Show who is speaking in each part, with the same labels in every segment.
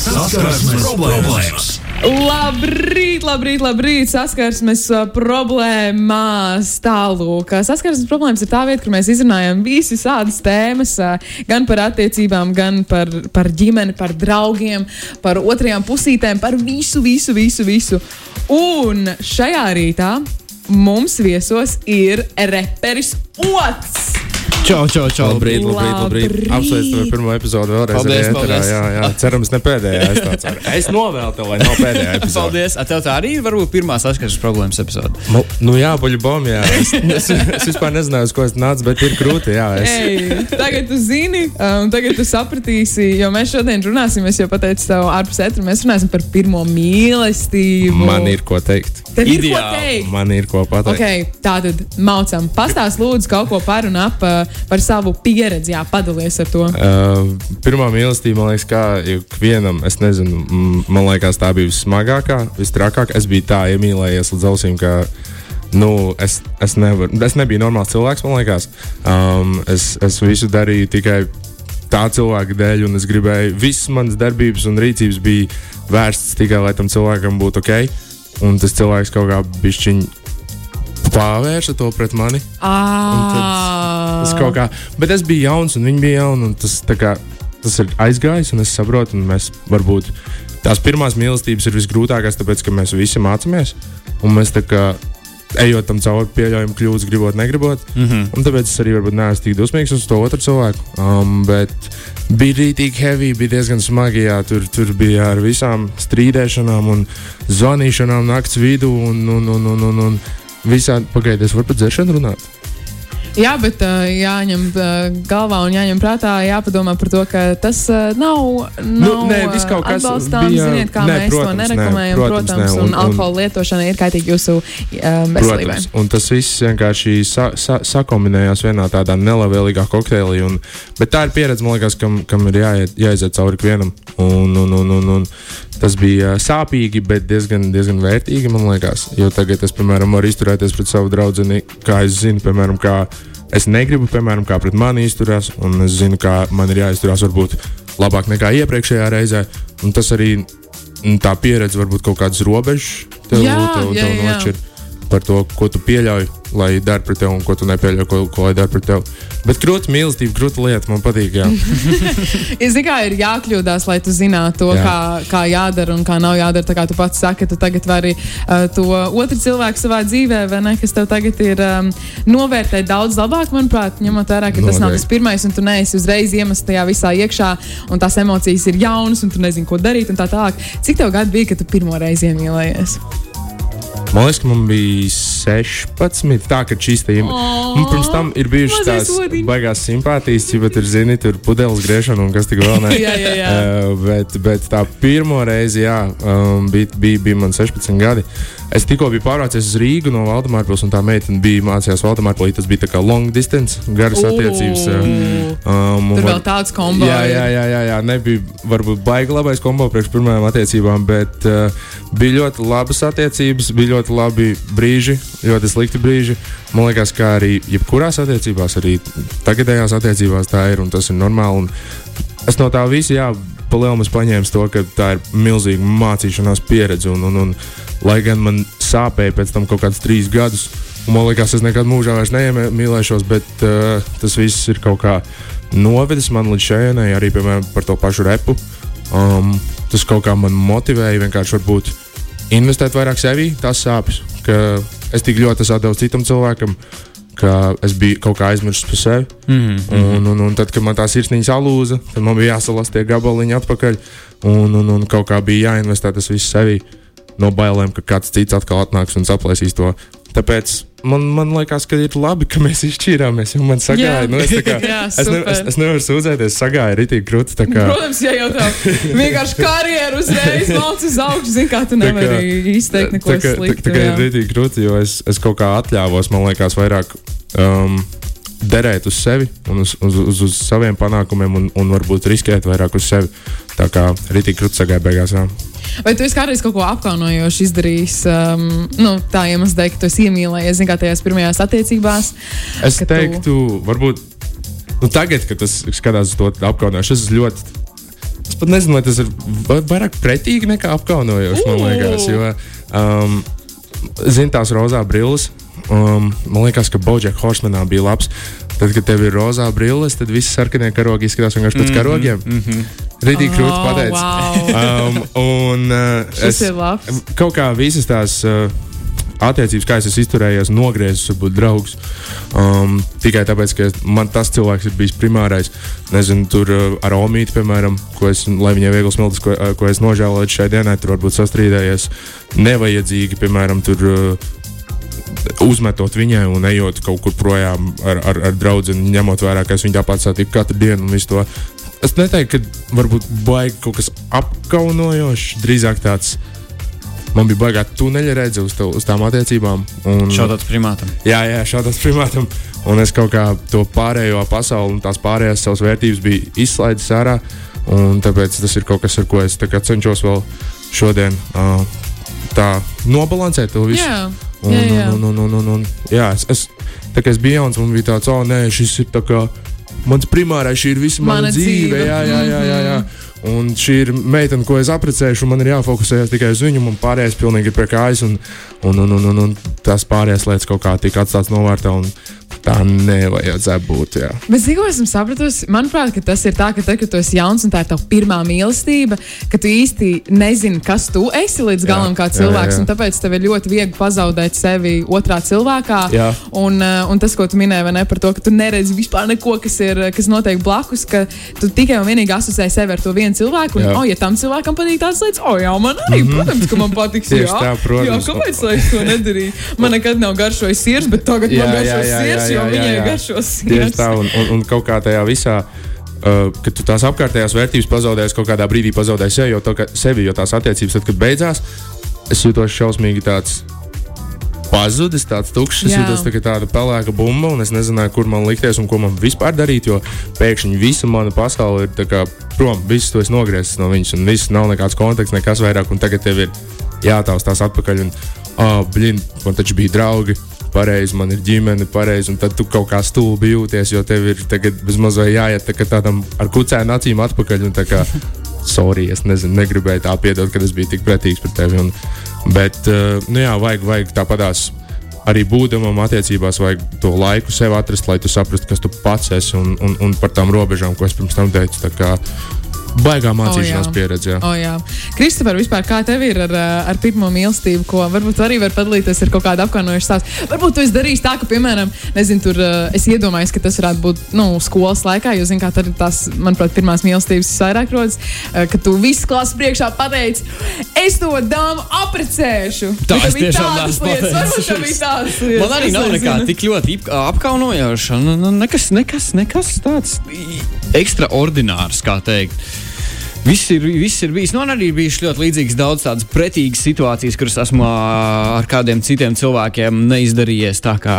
Speaker 1: Saskarsmes problēmas!
Speaker 2: Labrīt, labrīt, labrīt! Saskarsmes uh, problēmās tālāk. Saskarsmes problēmas ir tā vieta, kur mēs izrunājam visas tēmas, uh, gan par attiecībām, gan par, par ģimeni, par draugiem, par otrajām pusītēm, par visu, visu, visu. visu. Un šajā rītā mums viesos ir reperis Ots!
Speaker 3: Čau, čau, čau.
Speaker 4: Labrīt, labrīt, labrīt.
Speaker 2: Labrīt.
Speaker 4: Apsveicu tev ar pirmo epizodu vēlreiz.
Speaker 3: Paldies,
Speaker 4: arī ēterā,
Speaker 3: paldies.
Speaker 4: Jā, jā. Cerams, ne pēdējā. Es, es novēlu tev, lai nav pēdējā epizode.
Speaker 3: Paldies. A tev tā arī varbūt pirmā saskarsmes problēmas epizode.
Speaker 4: Nu, nu jā, buļbuļs bom, jā. Es, es, es vispār nezināju, uz ko es nācu, bet ir grūti, jā. Es,
Speaker 2: Ei, tagad tu zini, un tagad tu sapratīsi, jo mēs šodien runāsim, es jau pateicu tev ārpus etra, mēs runāsim par pirmo mīlestību.
Speaker 4: man ir ko teikt.
Speaker 2: Tev ir ko
Speaker 3: Ideāli.
Speaker 2: teikt.
Speaker 4: Man ir ko pateikt.
Speaker 2: Okay, tā tad maucam. Pastāst lūdzu kaut ko par un ap uh, par savu pieredzi, jā, padalies ar to.
Speaker 4: Uh, pirmā mīlestība, man liekas, kā ikvienam, es nezinu, man liekas, tā bija vissmagākā, vistrakākā. Es biju tā iemīlējies līdz ausīm, ka nu, es, es, nevar, es nebiju normāls cilvēks, man liekas. Um, es, es visu darīju tikai tā cilvēka dēļ, un es gribēju, visas manas darbības un rīcības bija vērstas tikai, lai tam cilvēkam būtu ok. Un tas cilvēks kaut kā bišķiņ pāvērsa to pret mani.
Speaker 2: Ah,
Speaker 4: Tas kaut kā, bet es biju jauns, un viņi bija jauni. un Tas, kā, tas ir aizgājis, un es saprotu, un mēs varbūt tās pirmās mīlestības ir visgrūtākās, tāpēc ka mēs visi mācāmies. Un mēs tā kā ejot tam cauri, pieļaujam kļūdas, gribot, negribot. Mm -hmm. Un tāpēc es arī varbūt neesmu tik dusmīgs uz to otru cilvēku. Um, bet bija rītīgi heavy, bija diezgan smagi. Jā, tur, tur bija ar visām strīdēšanām un zvanīšanām naktas vidū. Un, un, un, un, un, un visādi pagaidiet, es varu par dzeršanu runāt.
Speaker 2: Jā, bet uh, jāņem uh, galvā un jāņem prātā, jāpadomā par to, ka tas uh, nav, nav
Speaker 4: nē, viss kaut kas
Speaker 2: atbalstāms.
Speaker 4: bija-
Speaker 2: Ziniet, kā
Speaker 4: nē,
Speaker 2: mēs
Speaker 4: protams,
Speaker 2: to nerekomendējam,
Speaker 4: protams,
Speaker 2: protams,
Speaker 4: nē,
Speaker 2: un,
Speaker 4: un-
Speaker 2: un alkohola lietošana ir kaitīga jūsu um, veselībai.
Speaker 4: Protams, un tas viss vienkārši sa, sa, sakombinējās vienā tādā nelabvēlīgā kokteilī. Un, bet tā ir pieredze, man liekas, kam, kam ir jāiet, jāiziet cauri ikvienam. Un, un, un, un, un tas bija sāpīgi, bet diezgan, diezgan vērtīgi, man liekas. Jo tagad es, piemēram, varu izturēties pret savu draugu, kā es zinu, piemēram, kā es negribu, piemēram, kā pret mani izturās. Un es zinu, kā man ir jāizturās varbūt labāk nekā iepriekšējā reizē. Un tas arī tā pieredze, varbūt kaut kādas robežas tev,
Speaker 2: Jā,
Speaker 4: tev,
Speaker 2: jā,
Speaker 4: tev
Speaker 2: jā.
Speaker 4: Par to, ko tu pieļauj, lai dara pret tevi, un ko tu nepieļauj, ko, ko lai dara pret tevi. Bet krūta mīlestība, krūta lieta man patīk. Jā.
Speaker 2: Es zinu, kā ir jākļūdās, lai tu zinātu to,
Speaker 4: Jā.
Speaker 2: kā, kā jādara un kā nav jādara. Tā kā tu pats saki, tu tagad vari uh, to otru cilvēku savā dzīvē, vai ne, kas tev tagad ir um, novērtēt daudz labāk, manuprāt, ņemot vērā, ka tas nav
Speaker 4: Noteikti.
Speaker 2: tas pirmais, un tu neesi uzreiz iemest tajā visā iekšā, un tās emocijas ir jaunas, un tu nezini, ko darīt, un tā tālāk. Cik tev gadu bija, kad tu pirmo reizi iemīlējies?
Speaker 4: Man liekas, ka man bija 16. Tā kā šīs ir. Un pirms tam ir bijušas tās
Speaker 2: odiņš.
Speaker 4: baigās simpātijas, ja pat ir, zini, tur pudeles griešana un kas tik vēl ne.
Speaker 2: Jā, jā, jā.
Speaker 4: Uh, bet, bet tā pirmo reizi, jā, um, bija, bija, bija man 16 gadi. Es tikko biju pārvācies uz Rīgu no Valdemārpils, un tā meitene bija mācījās Valdemārpilī. Tas bija tā kā long distance, garas attiecības. uh, Um,
Speaker 2: Tur vēl tāds kombo.
Speaker 4: Jā, jā, jā, jā, jā. nebija varbūt baigi labais kombo priekš pirmajām attiecībām, bet uh, bija ļoti labas attiecības, bija ļoti labi brīži, ļoti slikti brīži. Man liekas, ka arī jebkurās attiecībās, arī tagadējās attiecībās tā ir un tas ir normāli. Un es no tā visa, jā, palielinājums paņēmu to, ka tā ir milzīga mācīšanās pieredze. Un, un, un, lai gan man sāpēja pēc tam kaut kādus trīs gadus, un man liekas, es nekad mūžā vairs neiemīlēšos, bet uh, tas viss ir kaut kā novedis man līdz šejienei, arī piemēram par to pašu repu. Um, tas kaut kā man motivēja vienkārši varbūt investēt vairāk sevī, tas sāpes, es tik ļoti devis citam cilvēkam. Ka es biju kaut kā aizmirsis par sevi. Mm -hmm. un, un, un tad, kad man tā sirsniņa salūza, tad man bija jāsalast tie gabaliņi atpakaļ. Un, un, un kaut kā bija jāinvestē tas viss sevī. No bailēm, ka kāds cits atkal atnāks un saplēsīs to. Tāpēc man, man liekas, ka ir labi, ka mēs izšķīrāmies. Jo man sagāja,
Speaker 2: Jā.
Speaker 4: nu, es, tā kā,
Speaker 2: Jā,
Speaker 4: es, ne, es,
Speaker 2: super.
Speaker 4: es nevaru sūdzēties, sagāja rītīgi krūti. tā kā-
Speaker 2: Protams, ja jau tā vienkārši karjeru uzreiz mācās uz augšu, zini, kā tu nevari izteikt neko
Speaker 4: tā, kā-
Speaker 2: sliktu.
Speaker 4: Tā, tā kā
Speaker 2: jā.
Speaker 4: ir rītīgi grūti, jo es, es kaut kā atļāvos, man liekas, vairāk um, derēt uz sevi un uz, uz, uz, uz saviem panākumiem, un, un varbūt riskēt vairāk uz sevi. Tā kā rītīgi krūti sagāja beigās. Jā.
Speaker 2: Vai tu esi kādreiz kaut ko apkaunojošu izdarījis? Um, nu, tā iemesla dēļ, ka tu esi iemīlējies, zini, kā tajās pirmajās attiecībās.
Speaker 4: Es
Speaker 2: ka tu-
Speaker 4: teiktu, varbūt nu, tagad, kad tas skatās uz to apkaunojumu, es ļoti Es pat nezinu, vai tas ir va- vairāk pretīgi nekā apkaunojoši. Man liekas, jo, um, zini, tās rozā brilles. Um, man liekas, ka Bojack Horsemanā bija labs. Tad, kad tev ir rozā brilles, tad visi sarkanie karogi izskatās vienkārši pēc karogiem. Mm -hmm. Rītīgi krūti
Speaker 2: Oh,
Speaker 4: pateicis.
Speaker 2: wow.
Speaker 4: Um, un uh,
Speaker 2: labs.
Speaker 4: kaut kā visas tās. Uh, Attiecības, kā es esmu izturējies, nogriezis, varbūt draugs. Um, tikai tāpēc, ka man tas cilvēks ir bijis primārais. Nezinu, tur uh, ar Omītu, piemēram, ko es, lai viņai viegli smiltis, ko, uh, ko es nožēloju šai dienai, tur varbūt sastrīdējies nevajadzīgi, piemēram, tur. Uh, Uzmetot viņai un ejot kaut kur projām ar, ar, ar draugu, ņemot vērā, ka es viņu tāpat satiku katru dienu un visu to. Es neteiktu, ka varbūt baigi kaut kas apkaunojošs, drīzāk tāds. Man bija baigā tuneļa redzes uz, to, uz tām attiecībām. Un,
Speaker 3: Šādāds primātam.
Speaker 4: Jā, jā, šādam primātam. Un es kaut kā to pārējo pasauli un tās pārējās savas vērtības biju izslaidis ārā. un Tāpēc tas ir kaut kas, ar ko es tā cenšos vēl šodien uh, tā nobalansēt to visu.
Speaker 2: Jā,
Speaker 4: Un,
Speaker 2: jā, jā.
Speaker 4: un, un, un, un, un, jā, es, es, tā kā es biju jauns, man bija tāds, oh, nē, šis ir tā kā mans primārais, šī ir visa mana,
Speaker 2: Mana
Speaker 4: dzīve.
Speaker 2: dzīve.
Speaker 4: Jā, jā, jā, jā, jā. Un šī ir meitene, ko es apprecēšu, un man ir jāfokusējas tikai uz viņu, un pārējais pilnīgi ir pie kājas, un, un, un, un, un, un tās pārējās lietas kaut kā tika atstātas novārtā, un tā nevajadzētu būt. Jā.
Speaker 2: Bet zinu, ko esmu sapratusi. Manuprāt, tas ir tā, ka tad, kad tu esi jauns un tā ir tava pirmā mīlestība, ka tu īsti nezini, kas tu esi līdz galam kā
Speaker 4: jā,
Speaker 2: cilvēks.
Speaker 4: jā.
Speaker 2: un Tāpēc tev ir ļoti viegli pazaudēt sevi otrā cilvēkā.
Speaker 4: Jā.
Speaker 2: Un, uh, un tas, ko tu minēji, ne, par to, ka tu neredzi vispār neko, kas, ir, kas notiek blakus, ka tu tikai un vienīgi asociē sevi ar to vienu cilvēku. Un,
Speaker 4: Jā.
Speaker 2: oh, ja tam cilvēkam patīk tādas lietas, oh, jā, man arī, mm -hmm. protams, ka man patiks.
Speaker 4: Tieši
Speaker 2: jā,
Speaker 4: tā, protams.
Speaker 2: Jā, kāpēc lai es to nedarīju? Man nekad nav garšojis sirds, bet tagad
Speaker 4: Jā,
Speaker 2: man garšo sirds, jo viņai garšo
Speaker 4: Tieši
Speaker 2: sirds.
Speaker 4: tā, un, un, un kaut kā tajā visā. Uh, kad tu tās apkārtējās vērtības pazaudēsi, kaut kādā brīdī pazaudēsi sevi, jo, to, ka, sevi, jo tās attiecības, tad, kad beidzās, es jūtos šausmīgi tāds pazudis, tāds tukšs. Es
Speaker 2: Jā.
Speaker 4: jūtos tā kā tāda pelēka bumba, un es nezināju, kur man likties un ko man vispār darīt. Jo pēkšņi visa mana pasaule ir tā kā prom, viss to es nogriezis no viņas, un viss nav nekāds konteksts, nekas vairāk, un tagad tev ir jātaustās atpakaļ. Un, oh, blin, man taču bija draugi. Pareizi, man ir ģimene, pareizi, un tad tu kaut kā stulbi jūties, jo tev ir tagad bezmazliet jāiet tā tādam ar kucēnu acīm atpakaļ. un tā Kā, sorry, es nezinu, negribēju tā piedot, ka es biju tik pretīgs pret tevi. Un, bet, uh, nu jā, vajag, vajag tāpatās arī būdamam attiecībās, vajag to laiku sev atrast, lai tu saprastu, kas tu pats esi un, un, un par tām robežām, ko es pirms tam teicu. Tā kā baigā mācīšanās
Speaker 2: jā.
Speaker 4: pieredze. jā.
Speaker 2: Oh, jā. Kristofer, vispār kā tev ir ar, uh, ar pirmo mīlestību, ko varbūt arī var padalīties ar kaut kādu apkaunojušu stāstu? Varbūt tu esi darījis tā, ka, piemēram, nezinu, tur uh, es iedomājos, ka tas varētu būt nu, skolas laikā, jo, tad ir tās, manuprāt, pirmās mīlestības vairāk rodas, uh, ka tu visu klases priekšā pateici, es to dāmu apprecēšu.
Speaker 3: Tā es tiešām
Speaker 2: tādas lietas, varbūt tev bija tādas lietas.
Speaker 3: Man arī nav nekā tik ļoti apkaunojoša. Nu, nu, nekas, nekas, nekas tāds ekstraordinārs, kā teikt. Viss ir, viss ir bijis. Man arī ir bijušas ļoti līdzīgas daudz tādas pretīgas situācijas, kuras esmu ar kādiem citiem cilvēkiem neizdarījies tā, kā,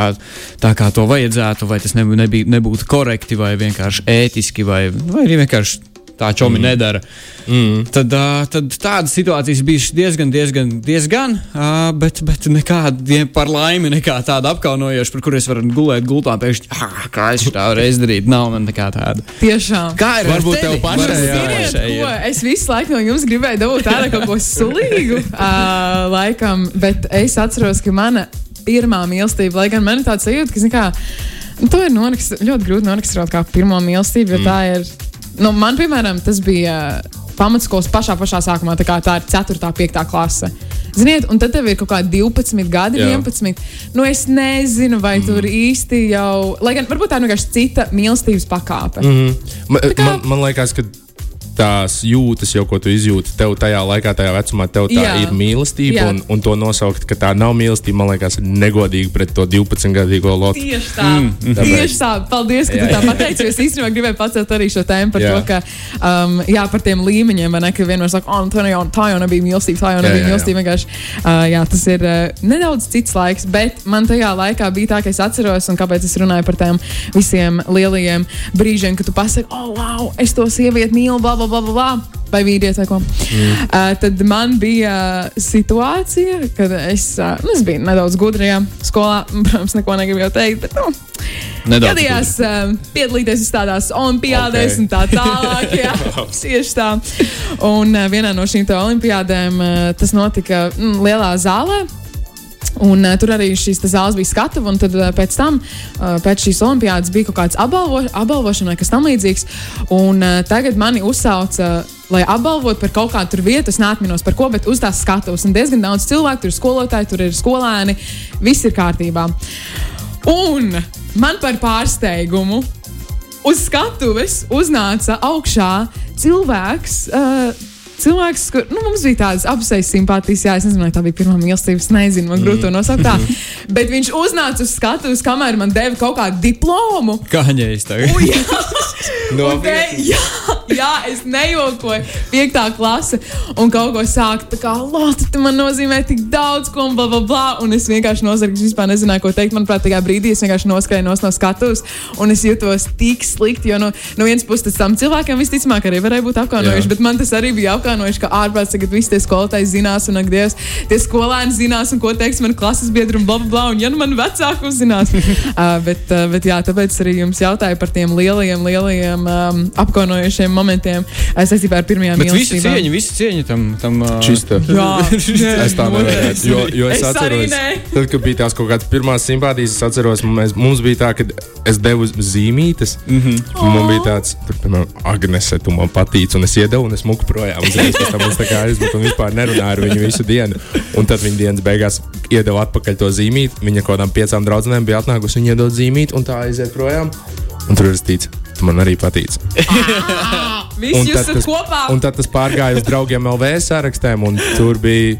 Speaker 3: tā kā to vajadzētu, vai tas nebū, nebija, nebūtu korekti, vai vienkārši ētiski, vai, vai arī vienkārši tā čomi mm. nedara. Mm. Tad, uh, tad tādas situācijas bija diezgan, diezgan, diezgan uh, bet, bet nekāda par laimi, nekā tāda apkaunojoša, par kuriem es varu gulēt gultā. Pēkšņi, ah, kā es tā reiz darīju, nav man nekā tāda.
Speaker 2: Tiešām.
Speaker 3: Kā ir ar
Speaker 4: Varbūt tev pašai,
Speaker 3: Varbūt
Speaker 4: jā.
Speaker 3: tev
Speaker 2: Ziniet,
Speaker 3: pašai ir.
Speaker 2: ko? Es visu laiku no jums gribēju dabūt tādu kaut ko sulīgu, uh, laikam, bet es atceros, ka mana pirmā mīlestība, lai gan man ir tāds sajūta, ka, zini, kā, nu, to ir norakst, ļoti grūti noraksturot kā pirmo mīlestību, jo mm. tā ir, nu, man, piemēram, tas bija pamatskolas pašā, pašā sākumā, tā tā ir 4. un 5. klase. Ziniet, un tad tev ir kaut kādi 12 gadi,
Speaker 4: Jā.
Speaker 2: 11. Nu, es nezinu, vai mm. tur īsti jau, lai gan varbūt tā ir vienkārši cita mīlestības pakāpe. Mm.
Speaker 4: Man,
Speaker 2: kā-
Speaker 4: man, man liekas, ka tās jūtas, jau ko tu izjūti, tev tajā laikā, tajā vecumā, tev tā
Speaker 2: Jā.
Speaker 4: ir mīlestība.
Speaker 2: Jā.
Speaker 4: Un, un to nosaukt, ka tā nav mīlestība, man liekas, negodīgi pret to 12-gadīgo lotu.
Speaker 2: Tieši tā. Mm, Tieši tā. Paldies, ka jā, tu tā pateici. Es īstenībā gribēju pacelt arī šo tēmu par jā. To, ka um, jā, par tiem līmeņiem, ne, ka vienmēr saka, oh, tā, jau, tā jau nebija mīlestība, tā jau nebija
Speaker 4: jā, jā.
Speaker 2: mīlestība. Vienkārši, uh, jā, tas ir uh, nedaudz cits laiks, bet man tajā laikā bija tā, ka es atceros, un kāpēc es runāju par tiem visiem lielajiem brīžiem, kad tu pasaki, oh, wow, es to sievieti mīlu, bla, bla, bla, bla. bla. vai vīrieti, vai ko. Mm. Uh, tad man bija situācija, kad es, uh, nu, es biju nedaudz gudrajā skolā. Protams, neko negribēju teikt, bet nu,
Speaker 3: Nedaudz
Speaker 2: gadījās uh, piedalīties tādās olimpiādēs
Speaker 4: Ok.
Speaker 2: un tā tālāk. Jā, tieši tā. Un uh, vienā no šīm olimpiādēm uh, tas notika mm, lielā zālē. Un, uh, tur arī šīs zāles bija skatuve, un tad, uh, pēc tam, uh, pēc šīs olimpiādas, bija kaut kāds apbalvo, apbalvošana vai kas tamlīdzīgs. Un uh, tagad mani uzsauca, lai apbalvotu par kaut kādu vietu. Es neatminos par ko, bet uz tās skatuves. Un diezgan daudz cilvēku, tur ir skolotāji, tur ir skolēni, viss ir kārtībā. Un man par pārsteigumu uz skatuves uznāca augšā cilvēks. Uh, Cilvēks, kur nu, mums bija tādas apsejas simpātijas, jā, es nezinu, vai tā bija pirmā mīlestība, es nezinu, man grūti to nosaukt tā. Bet viņš uznāca uz skatuves, kamēr man deva kaut kādu diplomu.
Speaker 3: Kā ņēmis tagad?
Speaker 2: Un, jā, un te, jā, jā, es nejokoju. Piektā klase un kaut ko sāku. Tā kā Lotte, man nozīmē tik daudz, ko un bla, bla, bla. Un es vienkārši nozagtu, es vispār nezināju, ko teikt. Manuprāt, tajā brīdī es vienkārši noskrēju no skatuves. Un es jutos tik slikti, jo no, no vienas puses tas tam cilvēkam visticamāk arī varēja būt apkaunojuši.
Speaker 4: Jā.
Speaker 2: Bet man tas arī bija apkaunojuši, ka ārprāts tagad visi tie skolotāji zinās, un ak, Dievs, tie skolēni zinās, un ko teiks man klases biedri un bla, bla, bla. Un ja nu man vecāki uzzinās. uh, bet, uh, bet jā, tāpēc arī jums jautāju par tiem lielajiem, lielajiem um, apkaunojošiem momentiem saistībā ar pirmajām mīlestībām.
Speaker 3: cieņu, visu cieņu tam. tam uh,
Speaker 4: Čista.
Speaker 2: Jā,
Speaker 4: Es tā nevaru. Jo, jo es,
Speaker 2: Es
Speaker 4: atceros, tad, kad bija tās kaut kādas pirmās simpātijas, es atceros, mēs, mums bija tā, ka es devu zīmītes. Mm
Speaker 3: Mhm.
Speaker 4: -hmm. Man bija tāds, piemēram, Agnese, tu man patīc, un es iedevu, un es muku projām. Uzreiz pēc tam es tā kā aizmuku un vispār nerunāju ar viņu visu dienu. Un tad viņa dienas beigās iedeva atpakaļ to zīmīti. Viņa kaut kādām piecām draudzenēm bija atnākusi, viņa iedod zīmīti, un tā aiziet projām. Un tur ir rakstīts, tu man arī patīc.
Speaker 2: Visi jūs esat kopā.
Speaker 4: Un tad tas pārgāja uz draugiem LV sarakstiem, un tur bija,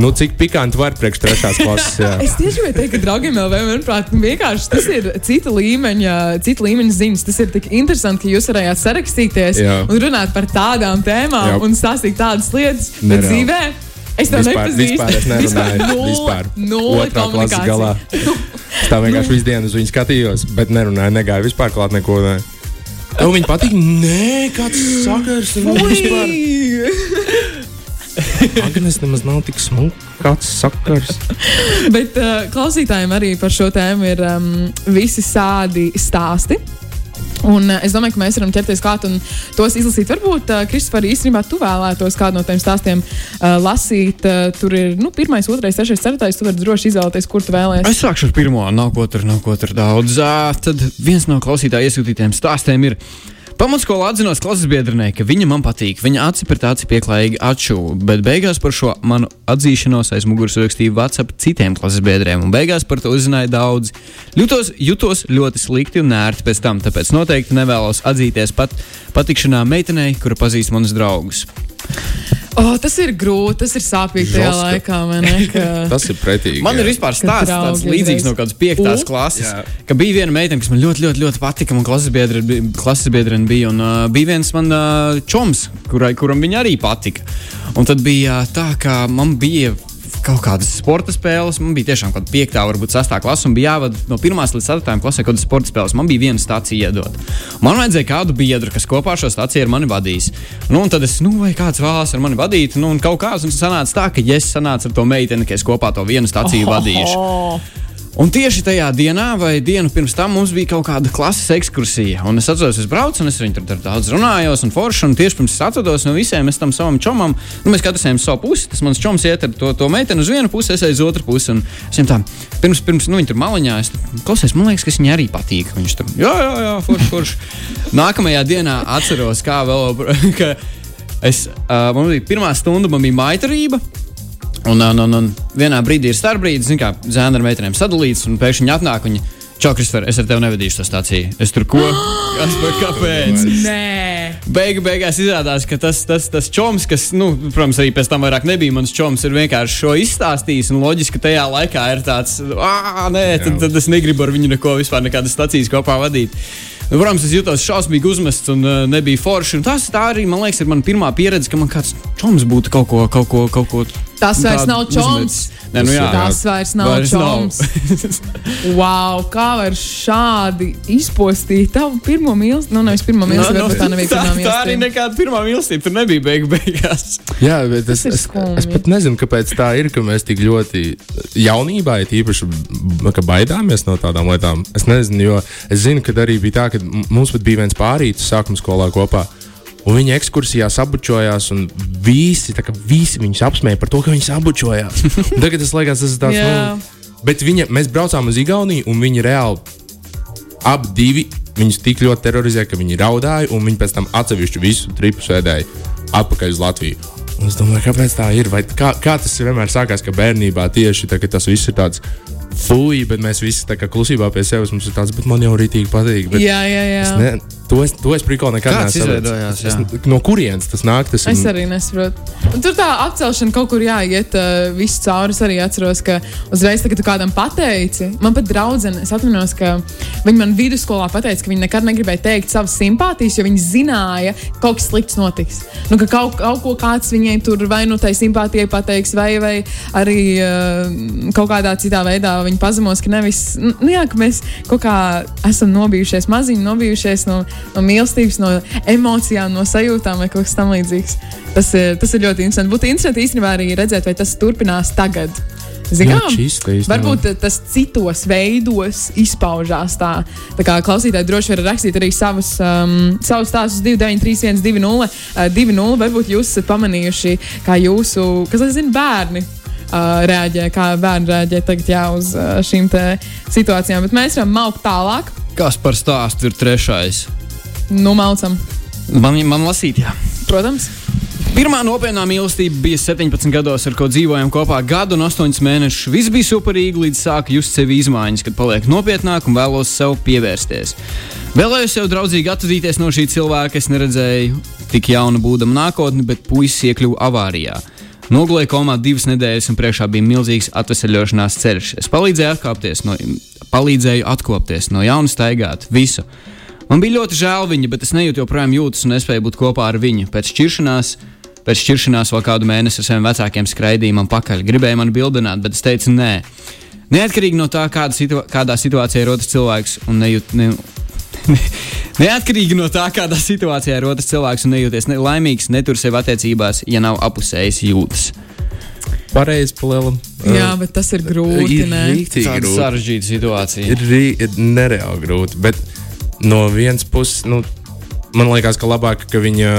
Speaker 4: nu, cik pikanti var priekš trešās klases. Jā.
Speaker 2: Es tieši gribēju teikt, ka draugiem jau manuprāt, vienkārši tas ir cita līmeņa, cita līmeņa ziņas. Tas ir tik interesanti, ka jūs varējāt sarakstīties
Speaker 4: Jā.
Speaker 2: un runāt par tādām tēmām
Speaker 4: Jā.
Speaker 2: un stāstīt tādas lietas. Bet
Speaker 4: Nereāli.
Speaker 2: dzīvē es
Speaker 4: Vispār,
Speaker 2: nepazīstu.
Speaker 4: vispār es nerunāju.
Speaker 2: nulle-
Speaker 4: Vispār.
Speaker 2: nulle
Speaker 4: Otrā klases galā. Es tā vienkārši visu dienu uz viņu skatījos, bet nerunāju, negāju vispār klāt neko. Ne. Tev viņa patīk? Nē, kāds sakars. Nu, vispār. Agnes nemaz nav tik smuka. Kāds sakars?
Speaker 2: Bet uh, klausītājiem arī par šo tēmu ir um, visi sādi stāsti. Un, uh, es domāju, ka mēs varam ķerties klāt un tos izlasīt. Varbūt, uh, Kristofers, īstenībā tu vēlētos kādu no tiem stāstiem uh, lasīt. Uh, tur ir nu, pirmais, otrais, trešais, ceturtais. Tu vari droši izvēlēties, kur tu vēlēsies.
Speaker 3: Es sākšu ar pirmo, nav ko tur, nav ko tur daudz. Ā, Tad viens no klausītāja iesūtītiem stāstiem ir. Pamatskolā atzinos klases biedrenei, ka viņa man patīk. Viņa aci pret aci pieklājīgi atšuva, bet beigās par šo manu atzīšanos aiz muguras rakstīja WhatsApp citiem klases biedriem, un beigās par to uzzināja daudz. Jutos, jutos ļoti slikti un nērti pēc tam, tāpēc noteikti nevēlos atzīties pat patikšanā meitenei, kura pazīst manus draugus.
Speaker 2: Oh, tas ir grūti, tas ir sāpīgi tajā
Speaker 4: Žoska.
Speaker 2: laikā. vai ne, ka-
Speaker 4: Tas ir pretīgi.
Speaker 3: Man
Speaker 4: jā.
Speaker 3: ir vispār stāsts tāds līdzīgs no kādas piektās
Speaker 2: U?
Speaker 3: klases.
Speaker 4: Jā.
Speaker 3: Ka bija viena meitene, kas man ļoti, ļoti, ļoti patika. Man klases biedri bi- klases biedrene bija. Un uh, bija viens man uh, čoms, kurai, kuram viņa arī patika. Un tad bija uh, tā, ka man bija. Kaut kādas sporta spēles, man bija tiešām kaut kāda piekta, varbūt sastā klase, un bija jāvada no pirmās līdz ceturtajām klasē kaut kādas sporta spēles. Man bija viena stācija iedot. Man vajadzēja kādu biedru, kas kopā šo stāciju ar mani vadīs. Nu, un tad es, nu, vai kāds vēlas ar mani vadīt, nu, un kaut kāds, un sanāca tā, ka ja es sanācu ar to meiteni, ka es kopā to vienu stāciju vadīšu.
Speaker 2: Oh,
Speaker 3: Un tieši tajā dienā, vai dienu pirms tam, mums bija kaut kāda klases ekskursija. Un es atceros, es braucu, un es viņu tur daudz runājos, un forši. Un tieši pirms es atvados no visiem, es tam savam čomam, nu, mēs katrs ejam savu pusi. Tas mans čoms iet ar to, to meiteni uz vienu pusi, es eju uz otru pusi. Un es viņam tā, pirms, pirms nu, viņa tur maliņā, es klausies, man liekas, ka viņai arī patīk. Viņš tur, jā, jā, jā, forši, forši. Nākamajā dienā atceros, kā vēl, ka es, uh, man bija pirmā stunda, man bija maitarība. Un, un, un, un vienā brīdī ir starpbrīdis, kā zēna ar meitenēm sadalīts, un pēkšņi viņi atnāk. Viņi, Čau, Kristofer, es ar tevi nevedīšu to stāciju. Es tur ko? Kas par kāpēc?
Speaker 2: nē,
Speaker 3: Beigu, beigās izrādās, ka tas, tas, tas čoms, kas, nu, protams, arī pēc tam vairāk nebija mans čoms, ir vienkārši šo izstāstījis. Un loģiski, ka tajā laikā ir tāds, ah, nē, tad, tad es negribu ar viņu neko vispār, nekādas stācijas kopā vadīt. Nu, protams, es jutos šausmīgi uzmests un uh, nebija forši. Un tas tā arī, man liekas, ir mana pirmā pieredze, ka man kāds čoms būtu kaut ko, kaut ko, kaut ko
Speaker 2: Tas vairs
Speaker 3: tādu
Speaker 2: nav čoms.
Speaker 3: Nē, nu jā,
Speaker 2: Tas vairs nav
Speaker 3: Vairs
Speaker 2: čoms. wow, kā var šādi izpostīt tavu pirmo mīlestību? Nu, nevis pirmo mīlestību, bet tā nebija
Speaker 3: tā,
Speaker 2: pirmā
Speaker 3: tā arī
Speaker 2: mīlestība.
Speaker 3: nekāda pirmā mīlestība. Tur nebija beigu beigās.
Speaker 4: Jā, bet es,
Speaker 2: ir
Speaker 4: es, es pat nezinu, kāpēc tā ir, ka mēs tik ļoti jaunībā, ja īpaši baidāmies no tādām lietām. Es nezinu, jo es zinu, ka arī bija tā, ka mums pat bija viens pārītis sākuma skolā kopā. Un viņi ekskursijā sabučojās, un visi, visi viņus apsmēja par to, ka viņi sabučojās. Un Tagad tas liekas, tas ir tāds,
Speaker 2: Jā.
Speaker 4: nu, bet viņa, mēs braucām uz Igauniju, un viņi reāli abi divi viņus tik ļoti terorizēja, ka viņi raudāja, un viņi pēc tam atsevišķu visu tripu sēdēja atpakaļ uz Latviju. Un es domāju, kāpēc tā ir? Vai kā, kā tas vienmēr sākās, ka bērnībā tieši tā, ka tas viss ir tāds fuji, bet mēs visi tā kā klusībā pie sevis mums ir tāds, bet man jau rītīgi patīk. Bet
Speaker 2: Jā, jā, jā.
Speaker 4: es ne, to es, to es prikoli nekad. Es- No kurienes tas nāk? Tas
Speaker 2: Es
Speaker 4: ir-
Speaker 2: arī nesaprotu. Un tur tā apcelšana kaut kur jāiet uh, visu cauri. Es arī atceros, ka uzreiz, kad tu kādam pateici, man pat draudzene, es atceros, ka viņi man vidusskolā pateica, ka viņi nekad negribēja teikt savas simpātijas, jo viņi zināja, ka kaut kas slikts notiks. Nu, ka kaut, kaut ko kāds viņai tur vai nu tai simpātijai pateiks, vai, vai arī uh, kaut kādā citā veidā viņi pazemos, ka nevis, nu, jā, ka mēs kaut kā esam nobijušies maziņi, nobijušies no, no mīlestības, no emocijām, no sajūtām vai kaut kas tamlīdzīgs. Tas, ir- tas ir ļoti interesanti. Būtu interesanti īstenībā arī redzēt, vai tas turpinās tagad. Zinām, varbūt eh, tas citos veidos izpaužās tā. Tā kā klausītāji droši var rakstīt arī savus, um, savus stāstus 293, 120, uh, 20. Varbūt jūs esat pamanījuši, kā jūsu, kas zina, bērni. Uh, reaģē, kā bērni reaģē tagad jā, uz uh, šīm te situācijām. Bet mēs varam maukt tālāk,
Speaker 3: Kas par stāstu ir trešais?
Speaker 2: numaucam.
Speaker 3: Man, man lasīt, jā.
Speaker 2: Protams,
Speaker 3: Pirmā nopietnā mīlestība bija 17 gados, ar ko dzīvojām kopā gadu un 8 mēnešus. Viss bija superīgi, līdz sāka just sevi izmaiņas, kad paliek nopietnāk un vēlos sev pievērsties. Vēlējos sev draudzīgi atvadīties no šī cilvēka. Es neredzēju tik jaunu būdam nākotni, bet puisis iekļuva avārijā. Nogulēju komā divas nedēļas, un priekšā bija milzīgs atvesaļošanās ceļš. Es palīdzēju atkāpties no, palīdzēju atkopties no jauna, staigāt visu. Man bija ļoti žēl viņa, bet es nejūtu joprojām jūtas un nespēju būt kopā ar viņu. Pēc šķiršanās, pēc šķiršanās vēl kādu mēnesi ar saviem vecākiem skraidīja man pakaļ. Gribēja mani bildināt, bet es teicu, nē. Neatkarīgi no tā, kāda situa kādā situācijā ir otrs cilvēks un nejūt. Ne, Neatkarīgi no tā, kādā situācijā ir otrs cilvēks un nejūties ne laimīgs, netur sevi attiecībās, ja nav apusējas jūtas.
Speaker 4: Pareizi, palielam.
Speaker 2: jā, bet tas ir grūti.
Speaker 4: ir
Speaker 3: Tāda
Speaker 4: grūti.
Speaker 3: sarežģīta situācija.
Speaker 4: ir, rī- ir nereāli grūti. Bet no vienas puses, nu, man liekas, ka labāk, ka viņa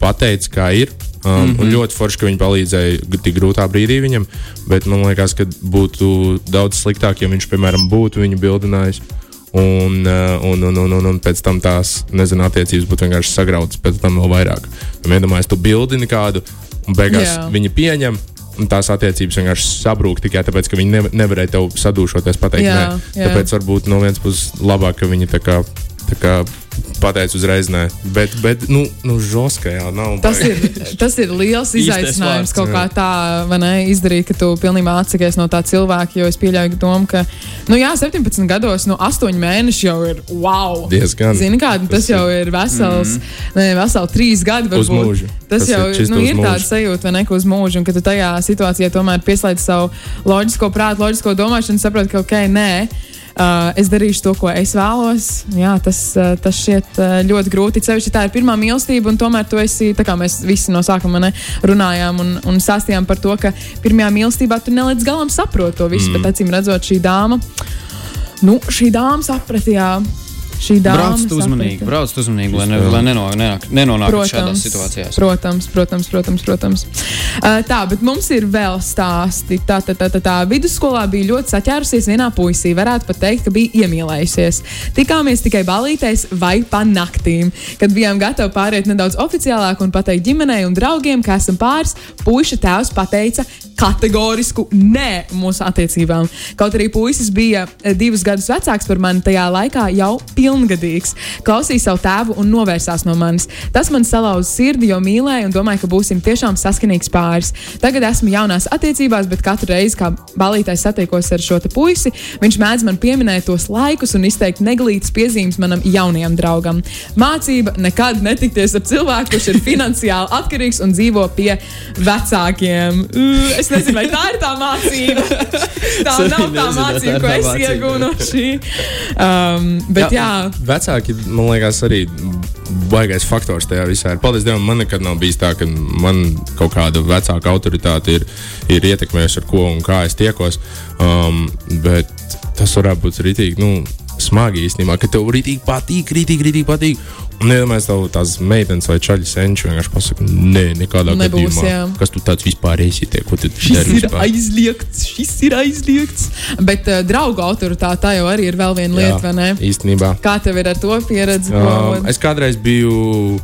Speaker 4: pateica, kā ir. Um, mm -hmm. Un ļoti forši, ka viņi palīdzēja tik grūtā brīdī viņam. Bet man liekas, ka būtu daudz sliktāk, ja viņš, piemēram, būtu viņu bildinājis. Un, uh, un, un, un, un, un pēc tam tās, nezinu, attiecības būtu vienkārši sagrautas pēc tam vēl vairāk. Iedomājieties, tu bildini kādu, un beigās
Speaker 2: Jā.
Speaker 4: viņi pieņem. Un tās attiecības vienkārši sabrūk tikai tāpēc, ka viņi nev nevarēja tev sadūšoties, pateikt,
Speaker 2: Jā,
Speaker 4: nē.
Speaker 2: jā.
Speaker 4: Tāpēc varbūt no vienas puses labāk, ka viņi tā kā, tā kā pateica uzreiz nē. Bet, bet nu, nu žoska jau nav.
Speaker 2: Tas ir, tas ir liels izaicinājums kaut kā tā, vai ne, izdarīt, ka tu pilnībā atsakies no tā cilvēka. Jo es pieļauju domu, ka, nu jā, 17 gados, no 8 mēneši jau ir wow.
Speaker 4: Diezgan.
Speaker 2: Zini, kā tas, tas jau ir vesels, mm -hmm. ne, veseli 3 gadi.
Speaker 4: Uz
Speaker 2: varbūt.
Speaker 4: mūžu.
Speaker 2: Tas,
Speaker 4: Tas
Speaker 2: jau
Speaker 4: ir
Speaker 2: nu,
Speaker 4: uz
Speaker 2: ir tāda sajūta, vai ne, ka uz mūžu, un ka tu tajā situācijā tomēr pieslēdz savu loģisko prātu, loģisko domāšanu, saproti, ka ok, nē. Uh, es darīšu to, ko es vēlos. Jā, tas, uh, tas šķiet uh, ļoti grūti. Ceļš, tā ir pirmā mīlestība, un tomēr tu esi, tā kā mēs visi no sākuma ne, runājām un, un stāstījām par to, ka pirmajā mīlestībā tu ne līdz galam saproti to visu, mm. bet acīm redzot, šī dāma, nu, šī dāma sapratījā. Šī dāma
Speaker 3: Brauc uzmanīgi,
Speaker 2: saprata.
Speaker 3: brauc uzmanīgi, lai, ne, lai neno, nenāk- nenonāktu šādās situācijās.
Speaker 2: Protams, protams, protams. protams. Uh, tā, bet mums ir vēl stāsti. Tā, tā, tā, tā, tā. Vidusskolā bija ļoti saķērusies vienā puisī. Varētu pat teikt, ka bija iemīlējusies. Tikāmies tikai balītēs vai pa naktīm. Kad bijām gatavi pāriet nedaudz oficiālāk un pateikt ģimenei un draugiem, ka esam pāris, puiša tēvs pateica kategorisku nē mūsu attiecībām. Kaut arī puisis bija eh, divus gadus vecāks par mani, tajā laikā jau pilngadīgs. Klausīja savu tēvu un novērsās no manis. Tas man salauza sirdi, jo mīlēju un domāju, ka būsim tiešām saskanīgs pāris. Tagad esmu jaunās attiecībās, bet katru reizi, kad balītais satiekos ar šo puisi, viņš mēdz man pieminēt tos laikus un izteikt neglītas piezīmes manam jaunajam draugam. Mācība nekad netikties ar cilvēku, kurš ir finansiāli atkarīgs un dzīvo pie vecākiem. Es Es nezinu, vai tā ir tā mācība. Tā nav tā
Speaker 3: nezinu, vai tā
Speaker 2: mācība, ko
Speaker 3: tā
Speaker 2: es iegūnu no šī. Um, bet jā, jā.
Speaker 4: Vecāki, man liekas, arī baigais faktors tajā visā ir. Paldies Dievam, man nekad nav bijis tā, ka man kaut kāda vecāka autoritāte ir, ir ietekmējusi, ar ko un kā es tiekos. Um, bet tas varētu būt rītīgi, nu, smagi īstenībā, ka tev rītīgi patīk, rītīgi, rītīgi patīk. Un iedomājieties, tev tās meitenes vai čaļi senči vienkārši pasaka, nē, nekādā
Speaker 2: Nebūs,
Speaker 4: gadījumā.
Speaker 2: jā.
Speaker 4: Kas tu tāds vispār esi, tie, ko tu
Speaker 2: Šis
Speaker 4: dari
Speaker 2: ir
Speaker 4: vispār?
Speaker 2: aizliegts, šis ir aizliegts. Bet uh, draugu autoritāte tā jau arī ir vēl viena lieta, vai ne?
Speaker 4: īstenībā.
Speaker 2: Kā tev ir ar to pieredzi?
Speaker 4: Um, es kādreiz biju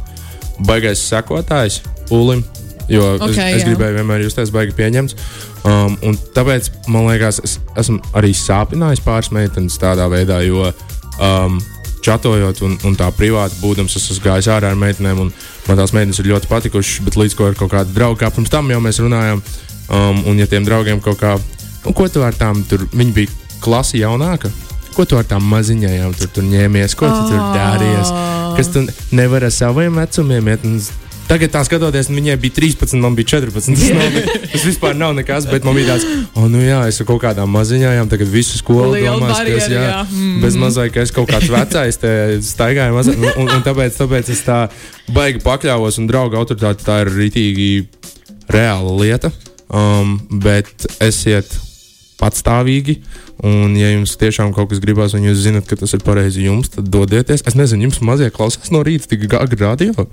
Speaker 4: baigais sekotājs Ulim, jo okay, es, es
Speaker 2: jā.
Speaker 4: gribēju vienmēr justies baigi pieņemts. Um, un tāpēc man liekas, es esmu arī sāpinājis pāris meitenes tādā veidā, jo um, čatojot un, un tā privāti būdams, es esmu gājis ārā ar meitenēm, un man tās meitenes ir ļoti patikušas, bet līdz ko ir kaut kāda drauga, kā pirms tam jau mēs runājām, um, un ja tiem draugiem kaut kā, nu, ko tu ar tām tur, viņi bija klasi jaunāka. Ko tu ar tām maziņām tur, tur ņēmies, ko tu tur darījies? Kas tu nevari ar saviem vecumiem iet? Un Tagad, tā skatoties, viņai bija 13, man bija 14. Tas, nav, tas vispār nav nekas, bet man bija tāds, oh, nu jā, es kaut kādām maziņām, tagad visu skolu domās, ka es, jā,
Speaker 2: jā. Mm.
Speaker 4: bez mazliet, ka es kaut kāds vecais te staigāju mazliet, un, un, un tāpēc, tāpēc es tā baigi pakļāvos, un drauga autoritāte tā ir rītīgi reāla lieta, um, bet esiet patstāvīgi. Un, ja jums tiešām kaut kas gribās, un jūs zinat, ka tas ir pareizi jums, tad dodieties. Es nezinu, jums mazie klausās no rīta tik agri radio.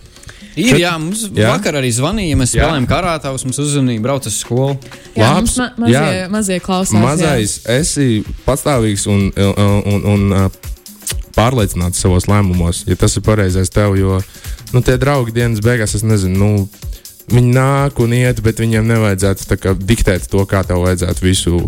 Speaker 3: Ir, jā, mums
Speaker 4: Jā?
Speaker 3: jā? vakar arī zvanīja, mēs
Speaker 4: Jā.
Speaker 3: spēlējām karātavus, mums uzzvanīja, brauc uz skolu.
Speaker 2: Jā,
Speaker 4: Labs,
Speaker 2: mums ma mazie,
Speaker 4: jā.
Speaker 2: mazie klausās.
Speaker 4: Mazais, esi patstāvīgs un, un, un, un uh, pārliecināts savos lēmumos, ja tas ir pareizais tev. Jo nu, tie draugi dienas beigās, es nezinu, nu, viņi nāk un iet, bet viņiem nevajadzētu tā kā, diktēt to, kā tev vajadzētu visu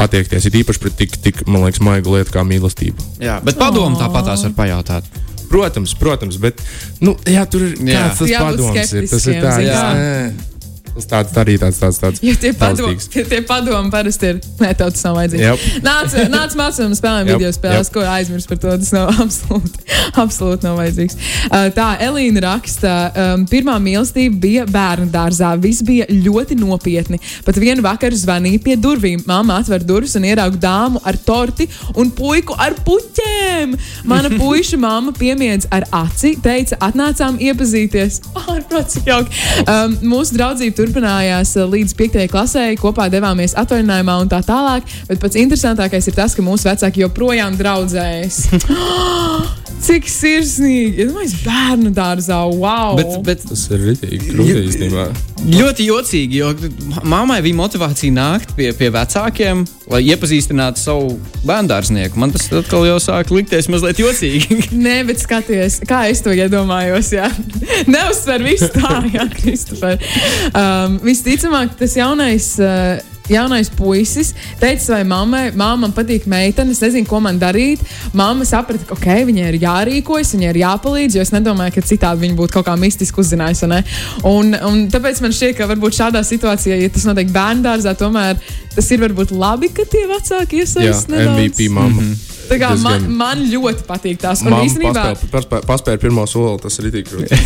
Speaker 4: attiekties. Ir īpaši pret tik, tik man liekas, maigu lietu kā mīlestība.
Speaker 3: Jā, bet padomu tāpat tās var pajautāt.
Speaker 4: Protams, protams, bet nu, jā, tur ir
Speaker 3: Jā.
Speaker 4: kāds tas
Speaker 2: Jābūt
Speaker 4: padoms. Ir. Tas ir tāds,
Speaker 3: zini, jā.
Speaker 4: Tas tāds arī tāds, tāds, tāds
Speaker 2: Jo tie
Speaker 4: taustīgs.
Speaker 2: tie, padomi parasti ir. Nē, tev tas nav vajadzīgs.
Speaker 4: Jep.
Speaker 2: Nāc, nāc mācām, spēlējam video spēles,
Speaker 4: jep.
Speaker 2: ko aizmirst par to. Tas nav absolūti, absolūti nav vajadzīgs. Uh, tā, Elīna raksta, um, pirmā mīlestība bija bērnu dārzā. Viss bija ļoti nopietni. Pat vienu vakaru zvanīja pie durvīm. Māma atver durvis un ierauga dāmu ar torti un puiku ar puķēm. Mana puiša māma piemiedz ar aci, teica, atnācām iepazīties. Ārprāt, cik jauki. Um, mūsu draudzība turpinājās uh, līdz 5. klasē, kopā devāmies atvaļinājumā un tā tālāk. Bet pats interesantākais ir tas, ka mūsu vecāki joprojām draudzējas. Cik sirsnīgi! Es domāju, bērnu dārzā, wow!
Speaker 3: Bet, bet
Speaker 4: Tas ir rītīgi krūti īstenībā.
Speaker 3: ļoti jocīgi, jo mammai bija motivācija nākt pie, pie vecākiem, lai iepazīstinātu savu bērnu Man tas atkal jau sāk likties mazliet jocīgi.
Speaker 2: Nē, bet skaties, kā es to iedomājos. Jā. Neuzsver visu tā, Jā, Kristofer. Um, visticamāk, tas jaunais. Uh, Jaunais puisis teica savai mammai, māma man patīk meitene, es nezinu, ko man darīt. Māma saprata, ka okay, viņai ir jārīkojas, viņai ir jāpalīdz, jo es nedomāju, ka citādi viņa būtu kaut kā mistiski uzzinājusi. vai ne? Un, un tāpēc man šķiet, ka varbūt šādā situācijā, ja tas notiek bērnu dārzā, tomēr tas ir varbūt labi, ka tie vecāki iesaistās.
Speaker 4: MVP mamma. Mm -hmm.
Speaker 2: Tā kā man,
Speaker 4: diezgan-
Speaker 2: man ļoti patīk tās. Īstenībā,
Speaker 4: paspēja, pirmo soli, tas ir tik grūti.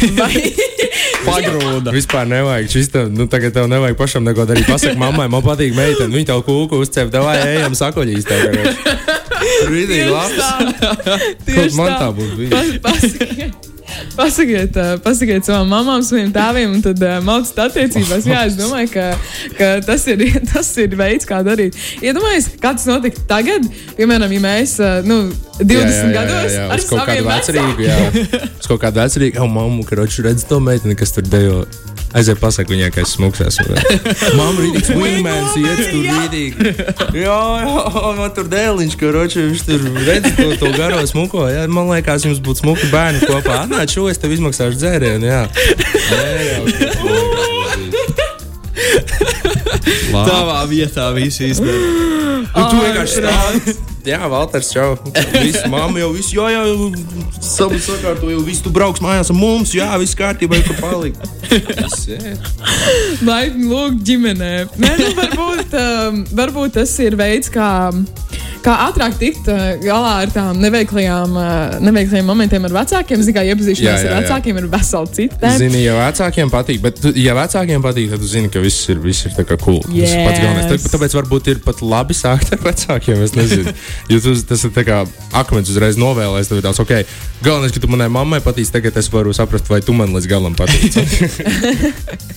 Speaker 3: Pagrūda.
Speaker 4: Vispār nevajag. Šis tev, nu, tagad tev nevajag pašam neko darīt. Pasaka, mammai, man patīk meitene. Viņa tev kūku uzcēla, vai ejam sakoļīs. Tur ir labi. Man
Speaker 2: tā.
Speaker 4: būtu
Speaker 2: Pasakiet, pasakiet, savām mamām, saviem tēviem, un tad mācīt attiecībās. Jā, es domāju, ka, ka tas, ir, tas ir veids, kā darīt. Iedomājieties, kā tas notika tagad, piemēram, ja mēs nu, 20 gados
Speaker 4: jā,
Speaker 2: ar
Speaker 4: uz kaut kādu
Speaker 2: vecākiem.
Speaker 4: jā. Uz kaut kādu vecrīgu, jau mammu, ka roči redz to meiteni, kas tur dejo. Aiziet, pasak viņai, ka es smuksēs. Mamma ir rītīgs wingmans, iet tur
Speaker 2: Jā.
Speaker 4: rītīgi. Jā, jā, man tur dēliņš, ka roči viņš tur redz to, to garo smuko. Jā, man liekas, jums būtu smuki bērni kopā. Atnāc šo, es tev izmaksāšu dzērienu, jā. Jā, jā.
Speaker 3: Tavā vietā viss īstenībā.
Speaker 4: Un tu vienkārši stāvi. Jā, Valters, čau. Viss, mamma jau viss, jā, jā, savu sakārto, jau viss, tu brauks mājās ar mums, jā, viss kārtībā, palika. Viss, jā.
Speaker 2: Laipni lūgt ģimenē. Nē, nu, varbūt, um, varbūt tas ir veids, kā, kā ātrāk tikt uh, galā ar tām neveiklajām, uh, neveiklajiem momentiem ar vecākiem. Zini, kā iepazīšanās
Speaker 4: Jā, jā,
Speaker 2: ar
Speaker 4: jā.
Speaker 2: vecākiem ir vesela cita tēma.
Speaker 4: Zini, ja vecākiem patīk, bet, tu, ja vecākiem patīk, tad tu zini, ka viss ir, viss ir tā kā cool. Tas ir pats galvenais.
Speaker 2: Yes.
Speaker 4: Tā- Tāpēc varbūt ir pat labi sākt ar vecākiem. Es nezinu, jo tu, tas ir tā kā akmens uzreiz novēlēs. Tev ir tāds, ok, galvenais, ka tu manai mammai patīc, tagad es varu saprast, vai tu man līdz galam patīc.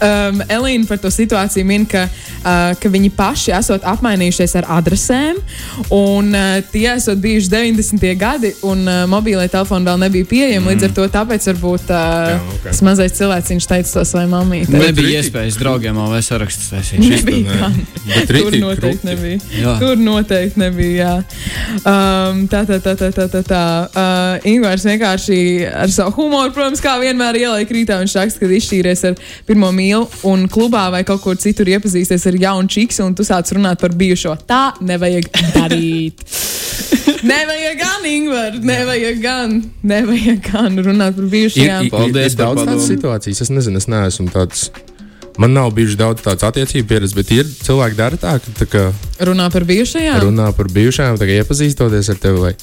Speaker 2: Um, Elīna par to situāciju min, ka, uh, ka viņi paši esat apmainījušies ar adresēm, un uh, tie esat bijuši 90. gadi, un uh, mobilē telefoni vēl nebija pieejami. Mm. Līdz ar to tāpēc varbūt uh,
Speaker 4: Jā,
Speaker 2: Jā,
Speaker 4: ok.
Speaker 2: okay. tas mazais cilvēks teica to savai mammai.
Speaker 3: Nebija
Speaker 4: rītīgi.
Speaker 3: iespējas draugiem OV sarakstus taisīt.
Speaker 2: Nebija.
Speaker 4: Bet
Speaker 2: Tur noteikti
Speaker 4: krūti.
Speaker 2: nebija.
Speaker 3: Jā.
Speaker 2: Tur noteikti nebija. Jā. Um, tā, tā, tā, tā, tā. tā, tā. Uh, Ingūns vienkārši ar savu humoru, protams, kā vienmēr ieliek rītā. Viņš raksta, ka izšķīries ar pirmo mīlu un klubā vai kaut kur citur iepazīsties ar jaunu čiksu, un tu sāc runāt par bijušo. Tā nevajag darīt. nevajag gan, Ingūns, nevajag gan, nevajag gan runāt par bijušajām.
Speaker 4: ir,
Speaker 3: Paldies
Speaker 4: ir daudz tādas situācijas. Es nezinu, es neesmu tāds. Man nav bijuši daudz tādas attiecību pieredzes, bet ir cilvēki, kas dara tā, ka tā kā
Speaker 2: Runā par bijušajām.
Speaker 4: runā par bijušajām, tagad iepazīstoties ar tevi. Vai,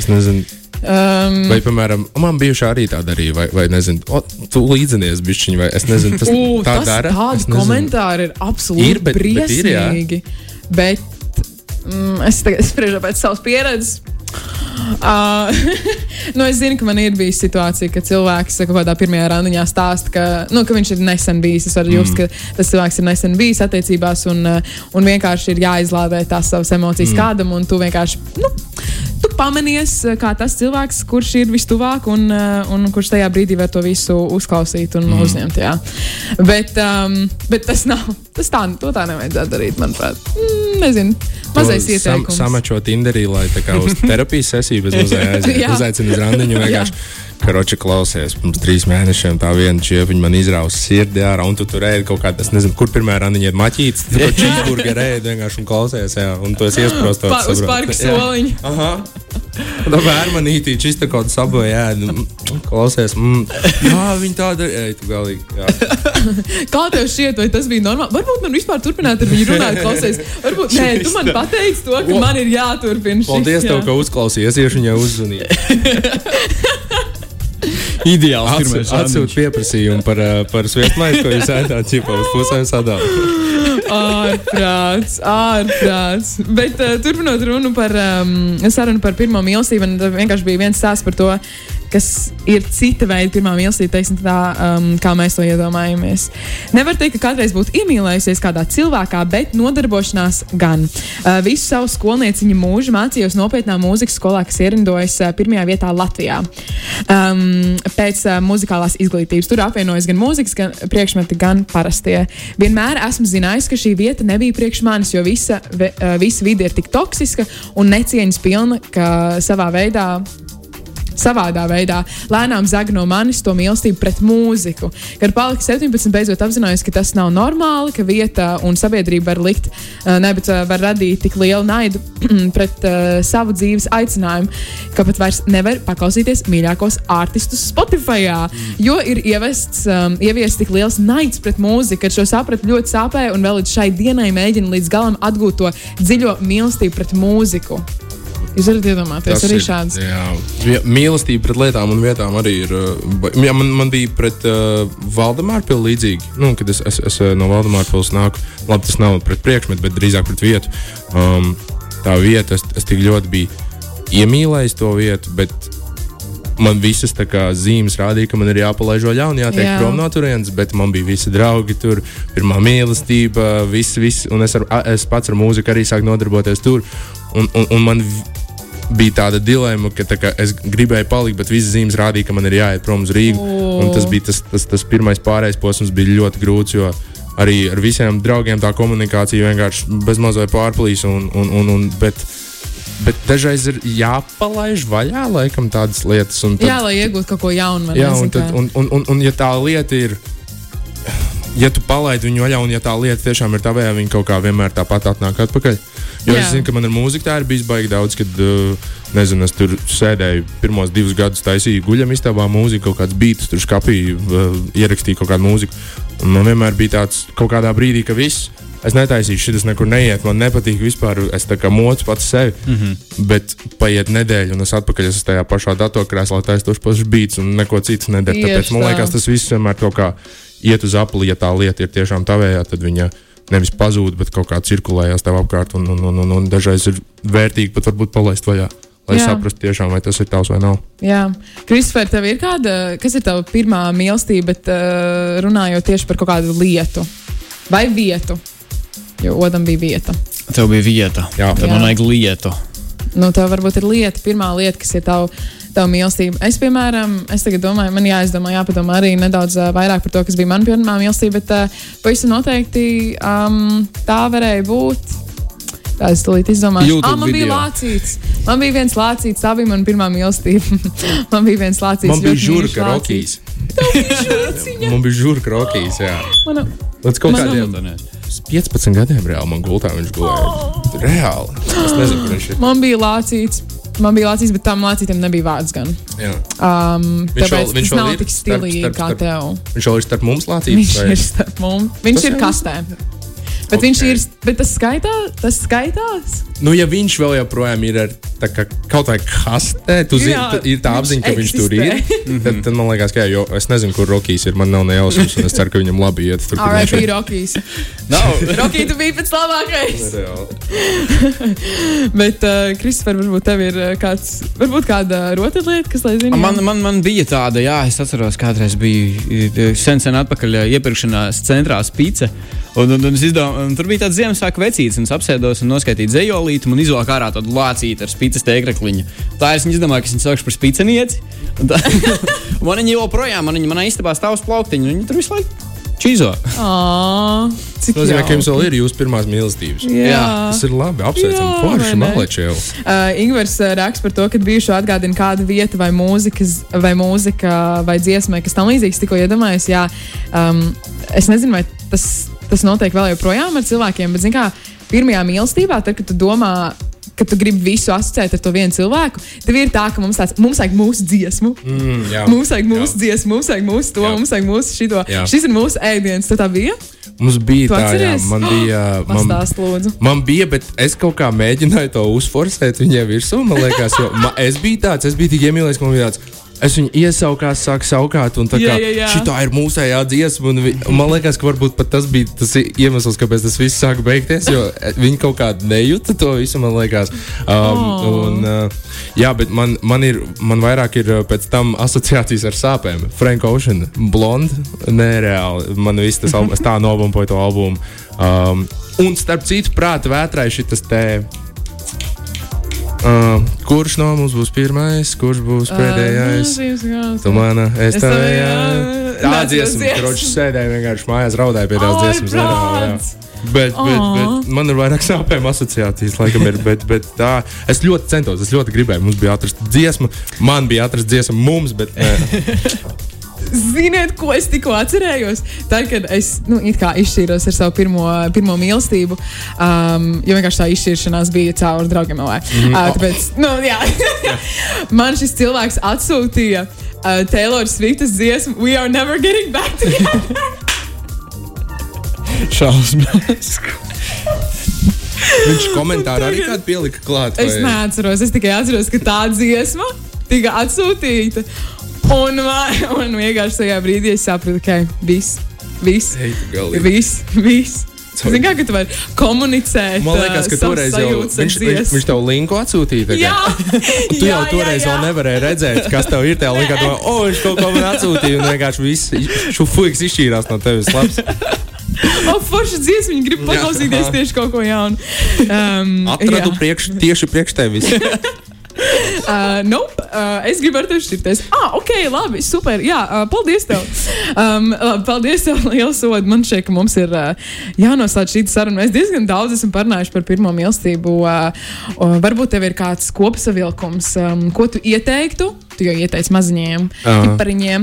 Speaker 4: es nezinu,
Speaker 2: Um,
Speaker 4: vai, piemēram, man bijušā arī tā darīja, vai, vai nezinu, o, tu līdzinies bišķiņi, vai es nezinu, tas
Speaker 2: U,
Speaker 4: tā
Speaker 2: tas
Speaker 4: dara.
Speaker 2: Tādi komentāri ir absolūti
Speaker 4: Ir, bet- bet ir, jā.
Speaker 2: briesmīgi. Bet, mm, es tagad spriežu pēc savas pieredzes. Uh, nu, es zinu, ka man ir bijusi situācija, ka cilvēks kaut kādā pirmajā randiņā stāsta, ka, nu, ka viņš ir nesen bijis. Es varu just, ka tas cilvēks ir nesen bijis attiecībās, un, uh, un vienkārši ir jāizlādē tās savas emocijas mm. kādam, un tu vienkārši. Nu, Tu pamanies, uh, kā tas cilvēks, kurš ir vistuvāk un, uh, un kurš tajā brīdī var to visu uzklausīt un mm. uzņemt. Jā. Bet, um, bet tas nav. Tas tā, to tā nevajadzētu darīt, manuprāt. Mm, nezinu, mazais
Speaker 4: To sam,
Speaker 2: ieteikums.
Speaker 4: Samačot Tinderī, lai tā kā uz terapijas sesiju bez uzaicinu uz randiņu. vienkārši, Karoči klausies, pirms trīs mēnešiem tā viena čiepiņa man izrausa sirdi ārā, un tu tur ēdi kaut kādā, es nezinu, kur pirmā randiņa ir maķīts. Tu tur cheeseburger ēdi vienkārši un klausies, jā, un tu esi iesprostot.
Speaker 2: Pa, uz parka soliņa.
Speaker 4: Aha. Tā bērnīte čista kaut kāda sabojā, ēd, klausies. Mm. Jā, viņi tāda ir. Ej, tu galīgi. Jā.
Speaker 2: Kā tev šķiet, vai tas bija normāli? Varbūt man vispār turpināt ar viņu runāt, klausies. Varbūt nē, tu man pateici to, ka man ir jāturpina šis.
Speaker 4: Paldies
Speaker 2: jā.
Speaker 4: tev, ka uzklausījies, iešu viņai uzzvanīt.
Speaker 3: Ideāls pirmais
Speaker 4: Atsūtu pieprasījumu par, par sviestmaizi, ko jūs ēdāt, ķipā uz pusēm sadalīt.
Speaker 2: Ārprāts, ārprāts. Bet uh, turpinot runu par um, sarunu par pirmo mīlestību, man vienkārši bija viens stāsts par to, kas ir cita veida pirmā mīlestība, teiksim, tā, um, kā mēs to iedomājamies. Nevar teikt, ka kādreiz būtu iemīlējusies kādā cilvēkā, bet nodarbošanās gan. Uh, visu savu skolnieciņu mūžu mācījos nopietnā mūzikas skolā, kas ierindojas uh, pirmajā vietā Latvijā. Um, pēc uh, muzikālās izglītības tur apvienojas gan mūzikas, gan priekšmeti, gan parastie. Vienmēr esmu zinājis, ka šī vieta nebija priekš manis, jo visa, ve, uh, visa vide ir tik toksiska un necieņas pilna, ka savā veidā savādā veidā lēnām zag no manis to mīlestību pret mūziku. Kad palika 17, beidzot apzinājos, ka tas nav normāli, ka vieta un sabiedrība var likt, uh, ne, bet uh, var radīt tik lielu naidu pret uh, savu dzīves aicinājumu, ka pat vairs nevar paklausīties mīļākos artistus Spotify. Jo ir ievests, um, ieviests tik liels naids pret mūziku, ka šo sapratu ļoti sāpēja un vēl līdz šai dienai mēģina līdz galam atgūt to dziļo mīlestību pret mūziku. Jūs varat iedomāties arī šādas.
Speaker 4: Jā, mīlestība pret lietām un vietām arī ir. ba- Jā, man, man bija pret uh, Valdemāru pilu līdzīgi. Nu, kad es, es, es uh, no Valdemāra pilas nāku, labi, tas nav pret priekšmetu, bet drīzāk pret vietu. Um, tā vieta, es, es tik ļoti biju iemīlējis to vietu, bet man visas kā, zīmes rādīja, ka man ir jāpalaiž vaļā un jātiek
Speaker 2: Jā.
Speaker 4: prom no turienes, bet man bija visi draugi tur, pirmā mīlestība, viss, viss, un es, ar, es pats ar mūziku arī sāku nodarboties tur. Un, un, un man bija tāda dilemma, ka tā es gribēju palikt, bet visas zīmes rādīja, ka man ir jāiet prom uz Rīgu. Un Tas bija tas, tas, tas pirmais pārējais posms, bija ļoti grūts. Arī ar visiem draugiem tā komunikācija vienkārši bezmazliet pārplīs. Un, un, un, un, bet, bet dažreiz ir jāpalaiž vaļā laikam tādas lietas. tad-
Speaker 2: Jā, lai iegūtu kaut ko jaunu.
Speaker 4: Jā, un, tad, un, un, un, un ja tā lieta ir. Ja tu palaidi viņu vaļā, un ja tā lieta tiešām ir tavējā, viņa kaut kā vienmēr tāpat atnāk atpakaļ. Jo
Speaker 2: Jā.
Speaker 4: es zinu, ka man ar mūziku tā ir bijis baigi daudz, kad, uh, nezinu, es tur sēdēju pirmos divus gadus, taisīju guļam istabā mūziku, kaut kāds beats, tur skapīju, uh, ierakstīju kaut kādu mūziku. Un man vienmēr bija tāds kaut kādā brīdī, ka viss, es netaisīšu, šis nekur neiet, man nepatīk vispār, es tā kā mocu pats sevi. Mm -hmm. Bet paiet nedēļa, un es atpakaļ esmu tajā pašā datorkrēslā, taisīju tos pašus beats un neko citu nedaru.
Speaker 2: Tieši
Speaker 4: Tāpēc man liekas, tas viss vienmēr kaut kā iet uz apli, ja tā lieta ir tiešām tavējā, tad viņa nevis pazūd, bet kaut kā cirkulējās tev apkārt, un, un, un, un, un dažreiz ir vērtīgi pat varbūt palaist vaļā. Lai
Speaker 2: Jā.
Speaker 4: saprastu tiešām, vai tas ir tavs vai nav.
Speaker 2: Jā, Kristofer, tev ir kāda, kas ir tava pirmā mīlestība, bet uh, runājot tieši par kaut kādu lietu vai vietu? Jo otram bija vieta.
Speaker 3: Tev bija vieta.
Speaker 4: Jā.
Speaker 3: Tad
Speaker 2: Jā.
Speaker 3: man vajag lietu.
Speaker 2: Nu, tev varbūt ir lieta, pirmā lieta, kas ir tava, tava mīlestība. Es, piemēram, es tagad domāju, man jāizdomā, jāpadomā arī nedaudz uh, vairāk par to, kas bija mana pirmā mīlestība, bet uh, pavisam noteikti um, tā varēja būt. Tā es tulīt izdomāju. Ah, man bija
Speaker 3: video.
Speaker 2: lācīts. Man bija viens lācīts, tā bija mana pirmā mīlestība. man bija viens lācīts.
Speaker 4: Man bija žurka
Speaker 2: lācīts.
Speaker 4: rokīs. Man bija žurka rokīs, jā.
Speaker 2: Mana-
Speaker 4: Līdz kaut
Speaker 2: Man-
Speaker 4: kādiem 15 gadiem reāli man gultā viņš gulēja. Reāli. Es nezinu, kur viņš ir.
Speaker 2: Man bija lācīts. Man bija lācīts, bet tam lācītam nebija vārds gan.
Speaker 4: Jā.
Speaker 2: Um,
Speaker 4: Viņš
Speaker 2: tāpēc
Speaker 4: vēl- viņš
Speaker 2: nav
Speaker 4: ir
Speaker 2: tik
Speaker 4: starp-
Speaker 2: stilīgi
Speaker 4: starp-
Speaker 2: kā
Speaker 4: starp-
Speaker 2: tev.
Speaker 4: Viņš jau ir starp mums lācīts.
Speaker 2: Viņš
Speaker 4: vai-
Speaker 2: ir starp mums. Viņš
Speaker 4: Tas
Speaker 2: ir kastē. Bet
Speaker 4: Ok.
Speaker 2: viņš ir. Bet tas skaitā, tas skaitās.
Speaker 4: Nu, ja viņš vēl joprojām ir ar, tā kā, kaut vai kastē, tu zini,
Speaker 2: Jā,
Speaker 4: tā- ir tā
Speaker 2: viņš
Speaker 4: apziņa, ka viņš tur ir.
Speaker 2: eksistē.
Speaker 4: tad, tad man liekas, ka jā, jo es nezinu, kur Rokijs ir. Man nav ne jausmas, un es ceru, ka viņam labi iet. Tur,
Speaker 2: R.I.P.
Speaker 4: ir.
Speaker 2: Rokijs.
Speaker 3: Nav.
Speaker 2: Rokijs, tu biji pats labākais.
Speaker 4: Reāli.
Speaker 2: Bet, uh, Kristofer, varbūt tev ir uh, kāds, varbūt kāda rotaļlieta, kas, lai zinātu,
Speaker 3: Man, man, man bija tāda, jā, es atceros, kādreiz bija eh, sen, sen atpakaļ eh, iepirkšanās centrā spīce. Un, un, un, es izdomā, un tur bija tāds Ziemassvētku vecītis, un es apsēdos un noskaitīju zejolīti un izvilku ārā tādu lācīti ar spīces tēkrakliņu. Tā es viņu izdomāju, ka viņu saukšu par spīcenieci. Un tā- un Man viņa joprojām, man viņa manā istabā stāv uz plauktiņa, un viņa tur visu laiku čīzo.
Speaker 2: Ā, cik
Speaker 4: Tas nozīmē, ka jums vēl ir jūsu pirmās mīlestības.
Speaker 2: Jā.
Speaker 4: Tas ir labi, apsveicam,
Speaker 2: Jā,
Speaker 4: forši, malečēl.
Speaker 2: Uh, Ingūns uh, raksta par to, ka bijušo atgādina kāda vieta vai mūzikas, vai mūzika, vai dziesma, kas tam līdzīgs. Tikko iedomājos, jā, um, es nezinu, vai tas, tas notiek vēl joprojām ar cilvēkiem, bet, mērā, pirmajā mīlestībā, tad, kad tu domā, ka tu gribi visu asociēt ar to vienu cilvēku, tev ir tā, ka mums, tāds, mums vajag mūsu dziesmu.
Speaker 4: Mm, jā.
Speaker 2: Mums vajag mūsu dziesmu, mums vajag mūsu to,
Speaker 4: Jā.
Speaker 2: mums vajag mūsu šito.
Speaker 4: Jā.
Speaker 2: Šis ir mūsu ēdiens. Tu tā bija?
Speaker 4: Mums bija tā, jā, man bija. Man,
Speaker 2: Pastāst, lūdzu.
Speaker 4: Man bija, bet es kaut kā mēģināju to uzforsēt viņai virsū. Man liekas, jo ma, es biju tāds, es biju tik iemīlējies, ka man bija tāds. Es viņu iesaukās, sāku saukāt, un tā
Speaker 2: Jā,
Speaker 4: kā
Speaker 2: jā, jā.
Speaker 4: šī ir mūsējā dziesma. Un, vi- man liekas, ka varbūt pat tas bija tas iemesls, kāpēc tas viss sāka beigties. Jo viņi kaut kā nejūta to visu, man liekas. Um,
Speaker 2: Oh.
Speaker 4: un, uh, jā, bet man, man ir man vairāk ir uh, pēc tam asociācijas ar sāpēm. Frank Ocean, blond, nereāli. Man viss tas tā novumpoja to albumu. Um, un starp citu, prāta vētrai šis te. Uh, kurš no mums būs pirmais, kurš būs pēdējais? Tu mana, es tev
Speaker 2: tev, jā.
Speaker 4: Tā
Speaker 2: Nāc,
Speaker 4: dziesma,
Speaker 2: dziesma.
Speaker 4: kroķis sēdēja vienkārši mājās, raudāja pie tās dziesmas.
Speaker 2: brāts!
Speaker 4: Bet, bet, bet man ir vairāk sāpēm asociācijas, laikam, ir. Bet, bet tā, es ļoti centos, es ļoti gribēju. Mums bija atrasta dziesma, man bija atrasta dziesma mums, bet nē.
Speaker 2: Ziniet, ko es tikko atcerējos? Tad, kad es nu, izšķīros ar savu pirmo, pirmo mīlestību, um, jo vienkārši tā izšķiršanās bija caur draugiem. Mm uh, tāpēc, nu, jā. man šis cilvēks atsūtīja uh, Taylor Swift's dziesmu We are never getting back together.
Speaker 3: Šausmas.
Speaker 4: viņš komentāru arī kādu pielika klāt.
Speaker 2: es neatceros, es tikai atceros, ka tā dziesma tika atsūtīta. Un, un vienkārši tajā brīdī es sapratu, ka viss, viss, viss, viss. Zini, kā ka tu vari komunicēt?
Speaker 4: Man liekas, ka toreiz jau viņš, viņš, viņš tev linku atsūtīja. tagad.
Speaker 2: Jā,
Speaker 4: Tu jau toreiz vēl nevarēji redzēt, kas tev ir. Tajā linkā, domā, o, viņš kaut ko man atsūtīja. Un vienkārši viss šufuiks izšķīrās no tevis. Labs.
Speaker 2: O, forši dziesmu, viņi grib
Speaker 4: Jā.
Speaker 2: paklausīties tieši kaut ko jaunu. Um,
Speaker 4: Atradu
Speaker 2: jā.
Speaker 4: priekš, tieši priekš tevis.
Speaker 2: Uh, nope, uh, es gribu ar tevi šķirties. Ah, ok, labi, super. Jā, uh, paldies tev. Um, labi, paldies tev, liels sods. Man šķiet, ka mums ir uh, jānoslēdz šī saruna. Mēs diezgan daudz esam parunājuši par pirmo mīlestību. Uh, uh, varbūt tev ir kāds kopsavilkums, um, ko tu ieteiktu. Tu jau ieteici maziņiem,
Speaker 4: Aha.
Speaker 2: pariņiem,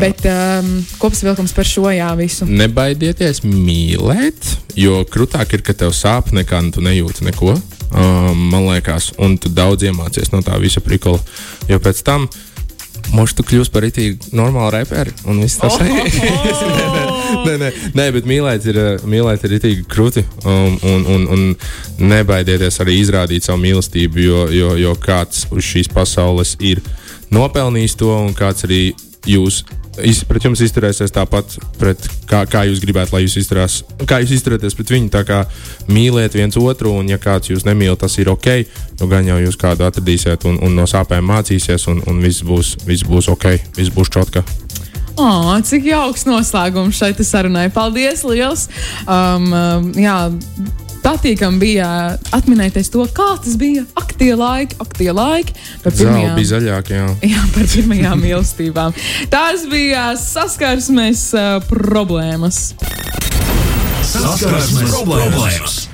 Speaker 2: bet um, kopsavilkums par šo jā visu.
Speaker 4: Nebaidieties mīlēt, jo krūtāk ir, ka tev sāp nekā tu nejūti neko. Um, man liekas, un tu daudz iemācies no tā visa prikola. Jo pēc tam Možda tu kļūsi par itī normālu reperu un viss tas
Speaker 2: Oh,
Speaker 4: nē, nē, nē, bet mīlēt ir, mīlēt ir itīgi krūti. Um, un, un, un nebaidieties arī izrādīt savu mīlestību, jo, jo, jo kāds uz šīs pasaules ir nopelnījis to, un kāds arī jūs iz, pret jums izturēsies tāpat, kā, kā jūs gribētu, lai jūs izturās, kā jūs izturaties pret viņu. Tā kā mīliet viens otru, un ja kāds jūs nemīl, tas ir ok. Nu, gan jau jūs kādu atradīsiet, un, un no sāpēm mācīsies, un, un viss, būs, viss būs ok, viss būs čotka.
Speaker 2: Oh, cik jauks noslēgums šai sarunai. Paldies, liels! Um, um, jā, patīkami bija atminēties to, kā tas bija. Ak, tie laiki, ak, tie laiki. Par pirmajām,
Speaker 4: bija zaļāka, jā.
Speaker 2: jā, par pirmajām mīlestībām. Tās bija saskarsmes uh, problēmas.
Speaker 1: Saskarsmes problēmas.